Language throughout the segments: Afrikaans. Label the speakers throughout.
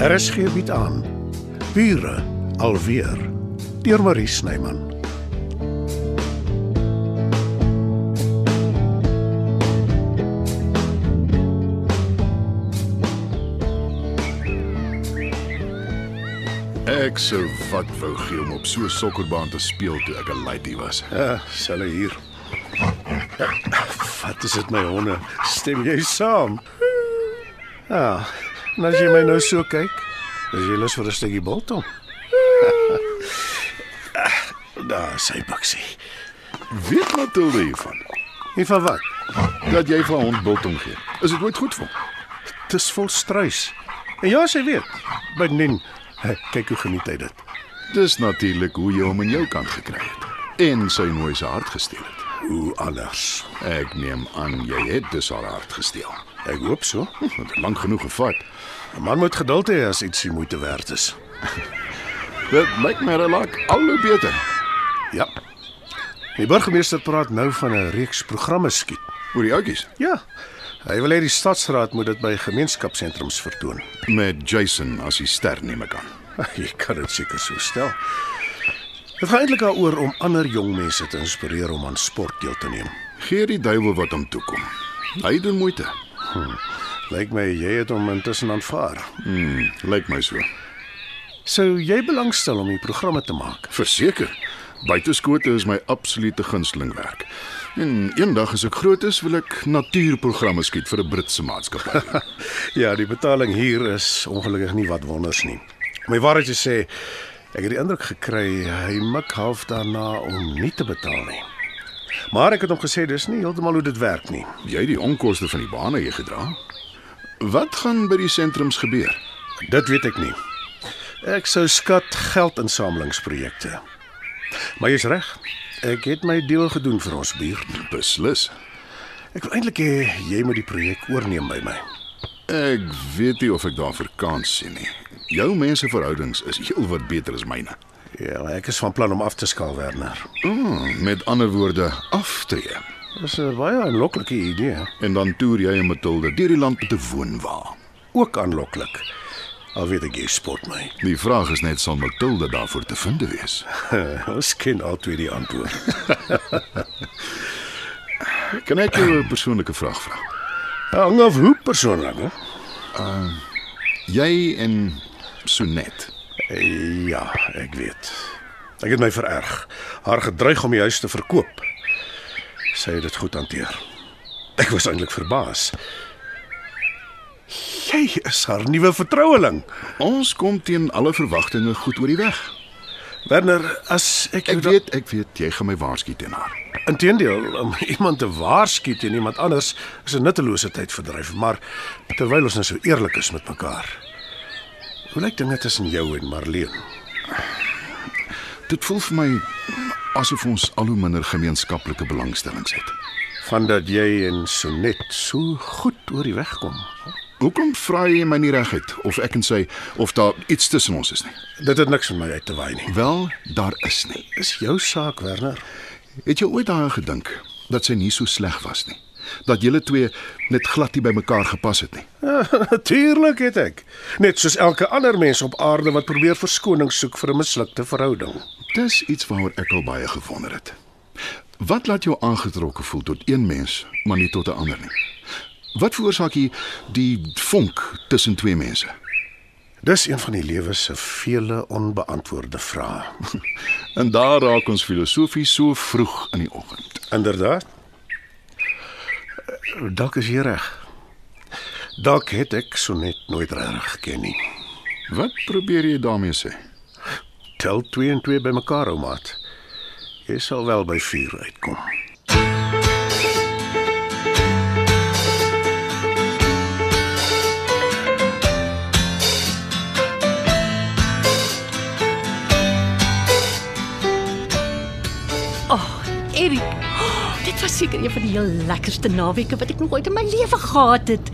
Speaker 1: RSG bied aan Bure alweer deur Marie Snyman.
Speaker 2: Ek sou wat wou gee om op so 'n sokkerbaan te speel toe ek 'n laity was.
Speaker 1: Ja, sal hier. Wat is dit my honde? Stem jy saam? Ja, en as jy my nou so kyk, is jy lus vir 'n stukkie biltong. Daar sê Baksie.
Speaker 2: Weet Matilda hiervan
Speaker 1: En van wat?
Speaker 2: dat jy vir 'n hond biltong gee? Is dit ooit goed vir hom?
Speaker 1: Dis vol struis. En ja, sy weet. Bydien, kyk hoe geniet hy dit.
Speaker 2: Dis natuurlik hoe jy hom in jou kant gekry het en sy mooi se hart gesteel het.
Speaker 1: Hoe anders.
Speaker 2: Ek neem aan jy het dus haar hart gesteel.
Speaker 1: Ek hoop so.
Speaker 2: Dit het lank genoeg gevat.
Speaker 1: 'n Man moet geduld hê as iets die moeite werd is.
Speaker 2: Dit lyk my relak al hoe beter.
Speaker 1: Ja. Die burgemeester praat nou van 'n reeks programme skiet.
Speaker 2: Oor die oudjies
Speaker 1: Ja. Hy wil hê die stadsraad moet dit by gemeenskapsentrums vertoon.
Speaker 2: met Jason as die ster neem ek aan.
Speaker 1: Jy kan dit seker so stel. Dit gaan eintlik daaroor om ander jong mense te inspireer om aan sport deel te neem.
Speaker 2: Gee die duiwel wat hom toekom. Hy doen moeite.
Speaker 1: Lyk my jy het hom intussen aanvaar.
Speaker 2: Hmm, lyk my so.
Speaker 1: Sou jy belangstel om die programme te maak?
Speaker 2: Verseker. Buiteskote is my absolute gunsteling werk. En eendag as ek groot is, wil ek natuurprogramme skiet vir 'n Britse maatskappy.
Speaker 1: Ja, die betaling hier is ongelukkig nie wat wonders nie. My waarheid te sê, ek het die indruk gekry hy mik half daarna om nie te betaal nie. Maar ek het hom gesê dis nie heeltemal hoe dit werk nie.
Speaker 2: Jy die onkoste van die bane hier gedra. Wat gaan by die sentrums gebeur?
Speaker 1: Dit weet ek nie. Ek sou skat geldinsamelingsprojekte. Maar jy's reg. Ek het my deel gedoen vir ons buurt.
Speaker 2: Beslis.
Speaker 1: Ek wil eintlik hê jy moet die projek oorneem by my.
Speaker 2: Ek weet nie of ek daarvoor kans sien nie. Jou menseverhoudings is heelwat beter as myne.
Speaker 1: Ja, ek is van plan om af te skaal, Werner.
Speaker 2: Mm, met ander woorde, aftree.
Speaker 1: Dis 'n baie aanloklike idee.
Speaker 2: En dan toer jy en Matilda deur die land met 'n woonwa.
Speaker 1: Ook aanloklik. Al weet ek jy spot my.
Speaker 2: Die vraag is net sal Matilda daarvoor te vind wees.
Speaker 1: Ons ken albei die antwoord.
Speaker 2: Kan ek jou 'n persoonlike vraag vra?
Speaker 1: Hang af hoe persoonlik, hè?
Speaker 2: Jy en Sonet.
Speaker 1: Ja, ek weet. Ek het my vererg. Haar gedreig om die huis te verkoop. Sy het dit goed hanteer. Ek was eintlik verbaas. Jy is haar nuwe vertroueling.
Speaker 2: Ons kom teen alle verwagtinge goed oor die weg.
Speaker 1: Werner, as ek
Speaker 2: Ek weet, ek weet jy gaan my waarsku teen haar.
Speaker 1: Inteendeel, om iemand te waarsku teen iemand anders is 'n nuttelose tydverdryf, maar terwyl ons nou so eerlik is met mekaar. Hoe lyk dinge tussen jou en Marlene?
Speaker 2: Dit voel vir my asof ons al hoe minder gemeenskaplike belangstellings het.
Speaker 1: Van dat jy en Sonet so goed oor die weg kom.
Speaker 2: Hoekom vra jy my nie reguit of ek en sy of daar iets tussen ons is nie?
Speaker 1: Dit het niks met my uit te waai nie.
Speaker 2: Wel, daar is nie.
Speaker 1: Dis jou saak, Werner.
Speaker 2: Het jy ooit daaraan gedink dat sy nie so sleg was nie? Dat julle twee net glad nie by mekaar gepas het nie.
Speaker 1: Natuurlik het ek. Net soos elke ander mens op aarde wat probeer verskoning soek vir 'n mislukte verhouding.
Speaker 2: Dis iets waaroor ek al baie gewonder het. Wat laat jou aangetrokke voel tot een mens, maar nie tot 'n ander nie? Wat veroorsaak die die vonk tussen twee mense?
Speaker 1: Dis een van die lewe se vele onbeantwoorde vrae.
Speaker 2: En daar raak ons filosofie so vroeg in die oggend.
Speaker 1: Inderdaad. Dalk is jy reg. Dalk het ek Sonet nooit reg geken nie.
Speaker 2: Wat probeer jy daarmee sê?
Speaker 1: Tel 2 en 2 bymekaar, ou maat. Jy sal wel by 4 uitkom.
Speaker 3: Een van die heel lekkerste naweke wat ek nog ooit in my lewe gehad het.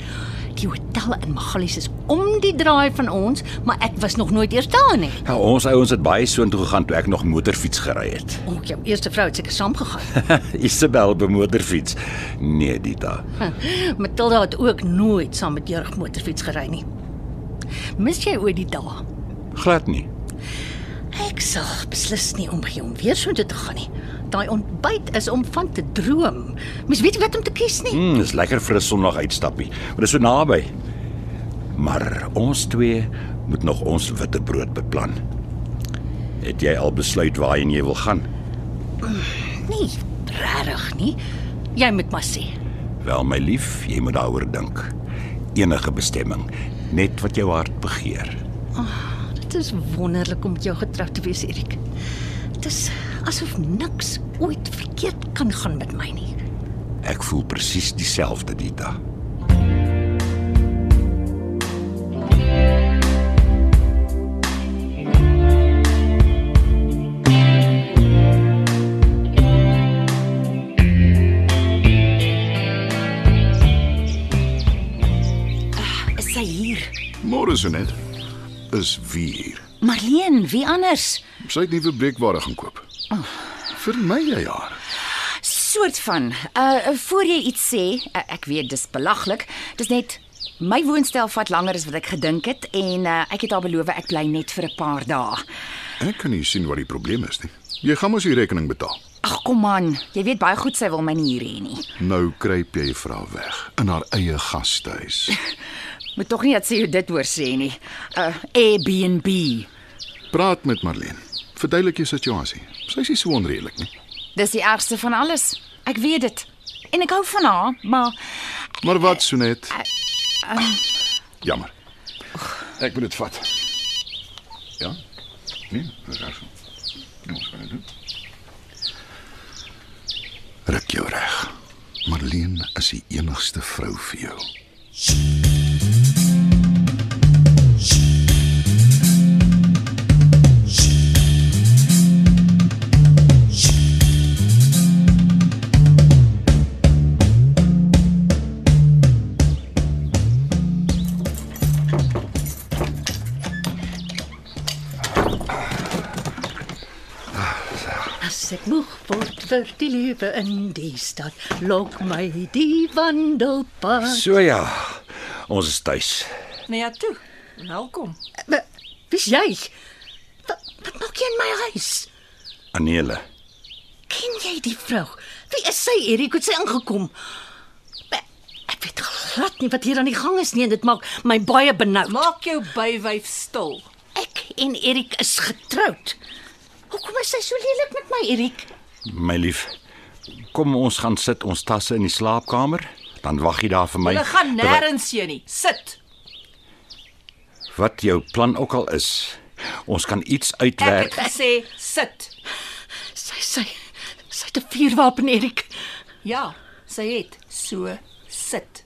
Speaker 3: Die hotel in Magalies is om die draai van ons, maar ek was nog nooit eers daar nie.
Speaker 4: Ja, ons ouens het baie soontoe gegaan toe ek nog motorfiets gery het.
Speaker 3: O, jou eerste vrou het seker saamgegaan.
Speaker 4: Isabel bemotorfiets. Nee, Dita.
Speaker 3: Matilda het ook nooit saam met Jurg motorfiets gery nie. Mis jy ooit die dae?
Speaker 4: Glad nie.
Speaker 3: Ek sal beslis nie omgee om weer so toe te gaan nie. Daai ontbyt is om van te droom. Mens weet nie wat om te kies nie.
Speaker 4: Mm, dis lekker vir 'n Sondag uitstappie. Maar dis so naby. Maar ons twee moet nog ons witbrood beplan. Het jy al besluit waarheen jy wil gaan?
Speaker 3: Nee, regtig nie. Jy moet maar sê.
Speaker 4: Wel my lief, jy moet daaroor dink. Enige bestemming, net wat jou hart begeer.
Speaker 3: Dit is wonderlik om met jou getrou te wees, Erik. Dit is asof niks ooit verkeerd kan gaan met my nie.
Speaker 4: Ek voel presies dieselfde, Dita.
Speaker 5: Is sy hier?
Speaker 2: Môre so net. Is wie hier?
Speaker 5: Marleen, wie anders?
Speaker 2: Sy het nuwe breekware gaan koop. Vir my jy haar.
Speaker 5: Soort van. Uh voor jy iets sê, uh, ek weet dis belaglik. Dis net my woonstel vat langer as wat ek gedink het en uh, ek het haar beloof ek bly net vir 'n paar dae.
Speaker 2: Ek kan nie sien wat die probleem is nie. Jy gaan mos die rekening betaal.
Speaker 5: Ag kom aan, jy weet baie goed sy wil my nie hier hê nie.
Speaker 2: Nou kruip jy vir haar weg in haar eie gastehuis.
Speaker 5: Moet tog nie dat sy dit hoor sê nie. Uh Airbnb.
Speaker 2: Praat met Marlene. Verduidelik jou situasie. Sy is nie so onredelik nie.
Speaker 5: Dis die ergste van alles. Ek weet dit. En ek hou van haar, maar
Speaker 2: Maar wat so net? Jammer. Ek moet dit vat. Ja? Nee, dis reg. Ons gaan dit doen. Ruk jou reg. Marlene is die enigste vrou vir jou.
Speaker 3: Vir die lewe in die stad, lok my die wandelpad.
Speaker 4: So ja. Ons is tuis.
Speaker 6: Nee, ja toe. Welkom.
Speaker 3: Maar, Wie's jy? Wat, wat maak jy in my huis?
Speaker 4: Anele.
Speaker 3: Ken jy die vrou? Wie is sy, Erik? Hoe het sy ingekom? Maar, Ek weet glad nie wat hier aan die gang is nie en dit maak my baie benoud.
Speaker 6: Maak jou bywyf stil.
Speaker 3: Ek en Erik is getroud. Hoekom is sy so lelik met my, Erik?
Speaker 4: My lief. Kom ons gaan sit ons tasse in die slaapkamer, dan wag jy daar vir my.
Speaker 6: Hulle gaan nêrens heen nie. Sit.
Speaker 4: Wat jou plan ook al is, ons kan iets
Speaker 6: Ek het
Speaker 4: uitwerk.
Speaker 6: gesê sit.
Speaker 3: Sy sy sy het 'n vuurwapen, Erik.
Speaker 6: Ja, sy het. So sit.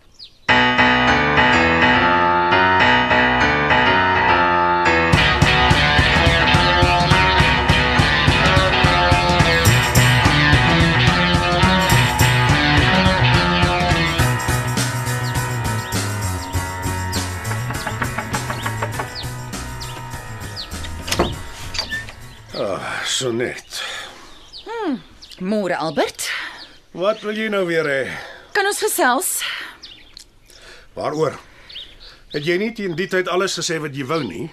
Speaker 1: So net.
Speaker 5: môre Albert,
Speaker 1: Wat wil jy nou weer hê?
Speaker 5: kan ons gesels?
Speaker 1: Waaroor? Het jy nie teen die tyd alles gesê wat jy wou nie?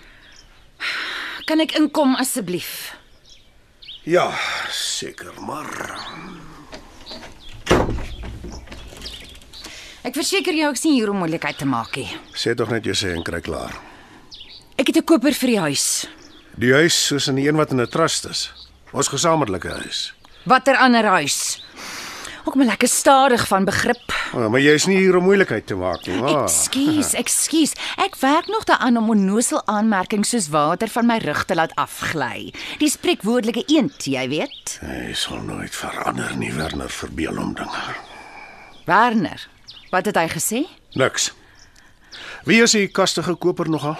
Speaker 5: Kan ek inkom asseblief?
Speaker 1: Ja, seker, maar
Speaker 5: Ek verseker jou ek sien hier om moeilikheid te maak nie.
Speaker 1: sê tog net jy sê en kry klaar.
Speaker 5: Ek het 'n koper vir die huis.
Speaker 1: Die huis soos in die een wat in 'n trust is. Ons gesamentlike huis.
Speaker 5: Watter ander huis? Ook maar lekker stadig van begrip.
Speaker 1: Oh, maar jy is nie hier om moeilikheid te maak nie. Ah,
Speaker 5: Ekskuus, ekskuus. Ek werk nog daaraan om onnosel aanmerkings soos water van my rug te laat afgly. Die spreekwoordelike eend, jy weet.
Speaker 1: hy sal nooit verander nie, Werner, verbeel hom dinge.
Speaker 5: Werner, wat het hy gesê?
Speaker 1: Niks. Wie is die kastige koper nogal?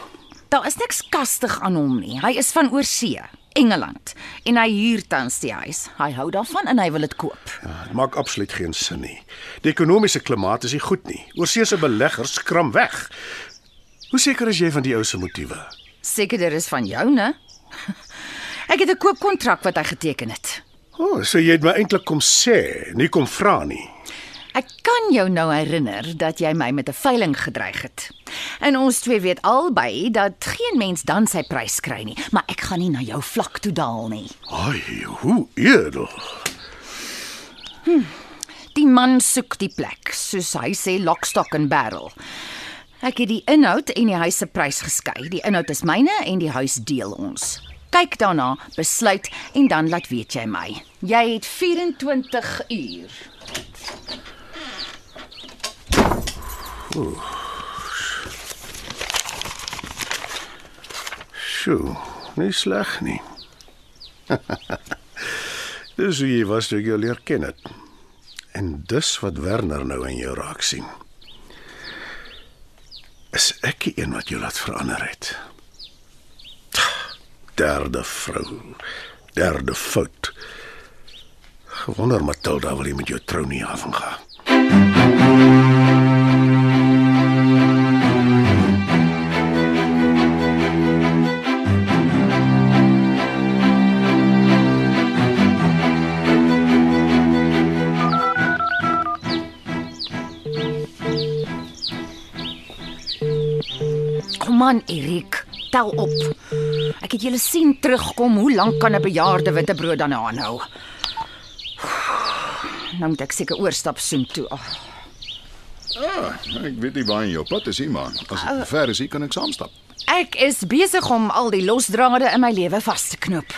Speaker 5: Daar is niks kastig aan hom nie. Hy is van oorsee, Engeland, en hy huur tans die huis. Hy hou daarvan en hy wil dit koop.
Speaker 1: Ja, dit maak absoluut geen sin nie. Die ekonomiese klimaat is nie goed nie. Oorseese beleggers skram weg. Hoe seker is jy van die ou se motiewe?
Speaker 5: Seker dit is van jou, né? Ek het 'n koopkontrak wat hy geteken het.
Speaker 1: O, oh, so jy het my eintlik kom sê, nie kom vra nie.
Speaker 5: Ek kan jou nou herinner dat jy my met 'n veiling gedreig het. En ons twee weet albei dat geen mens dan sy prys kry nie, maar ek gaan nie na jou vlak toe daal nie.
Speaker 1: Ai, hoe edel.
Speaker 5: Die man soek die plek, soos hy sê lock stock and barrel. Ek het die inhoud en die huis se prys geskei. Die inhoud is myne en die huis deel ons. Kyk daarna, besluit en dan laat weet jy my. Jy het 24 uur.
Speaker 1: Sjoe, nie sleg nie. dis hoe jy was toe ek jou leer ken het. En dis wat Werner nou in jou raak sien. Is ek die een wat jou laat verander het? Derde vrou, derde fout. Gewonder Matilda wil jy met jou trou nie afgaan.
Speaker 5: Kom aan, Erik, tel op. Ek het julle sien terugkom. Hoe lank kan 'n bejaarde witbrood dan aanhou? Nou moet ek seker oorstap soen toe. Oh,
Speaker 2: Ah, ek weet nie waar in jou pad is nie, maar as dit ver is, hier kan ek saamstap.
Speaker 5: ek is besig om al die losdrade in my lewe vas te knoop.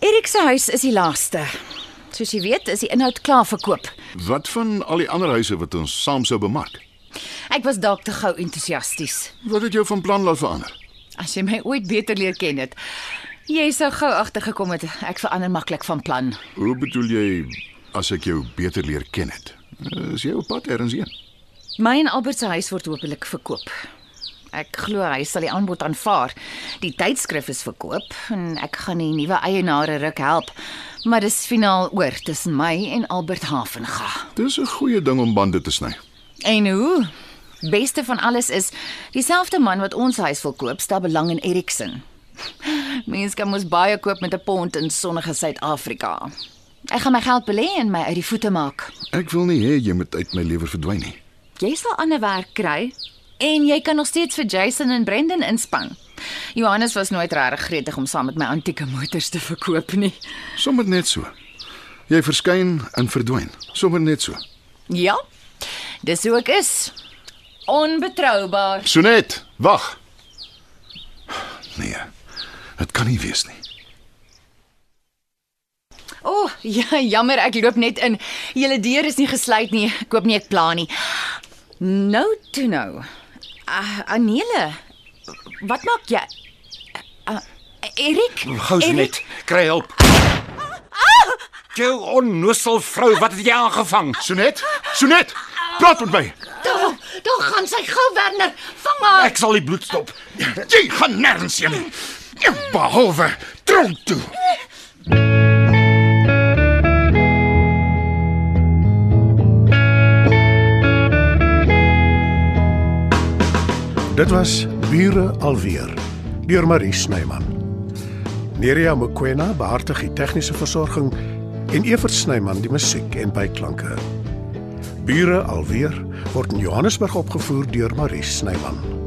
Speaker 5: Erik se huis is die laaste. Soos jy weet, is die inhoud klaar verkoop.
Speaker 2: Wat van al die ander huise wat ons saam sou bemark?
Speaker 5: Ek was dalk te gou entoesiasties.
Speaker 2: Wat het jou van plan laat verander?
Speaker 5: As jy my ooit beter leer ken het, jy sou gou agtergekom het ek verander maklik van plan.
Speaker 2: Hoe bedoel jy as ek jou beter leer ken het? Is jy op pad ergens heen?
Speaker 5: My en Albert se huis word hopelik verkoop. Ek glo hy sal die aanbod aanvaar. Die tydskrif is verkoop en ek gaan die nuwe eienaare ruk help. Maar dis finaal oor tussen my en Albert Havenga.
Speaker 2: Dis 'n goeie ding om bande te sny.
Speaker 5: En hoe? Beste van alles is dieselfde man wat ons huis wil koop, stel belang in Erikson. Mense kan mos baie koop met 'n pond in sonnige Suid-Afrika. Ek gaan my geld belê en my uit die voete maak.
Speaker 2: Ek wil nie hê jy moet uit my lewe verdwyn nie.
Speaker 5: Jy sal ander werk kry en jy kan nog steeds vir Jason en Brendan inspann. Johannes was nooit regtig gretig om saam met my antieke motors te verkoop nie.
Speaker 2: Sommige net so. Jy verskyn en verdwyn. Sommige net so.
Speaker 5: Ja. Dis hoe ek is. Onbetroubaar.
Speaker 2: Sonet, wag. Nee. Dit kan nie wees nie.
Speaker 5: O, oh, ja, jammer, ek loop net in. Julle deur is nie gesluit nie. Ek koop nie ek pla nie. Nou toe nou. Uh, Anele. Wat maak jy? Uh, Erik?
Speaker 4: Gou net, kry hulp. Jou onnoosel vrou, wat het jy aangevang?
Speaker 2: Sonet, Sonet, praat met my.
Speaker 3: Daar, gaan sy gou Werner. Vang haar.
Speaker 4: Ek sal die bloed stop.
Speaker 2: Jy gaan nêrens heen nie. Behalwe tronk toe.
Speaker 1: Dit was Bure alweer deur Marie Snyman. Nerea Mkwena behartig die tegniese versorging en Evert Snyman die musiek en byklanke. Bure alweer word in Johannesburg opgevoer deur Marie Snyman.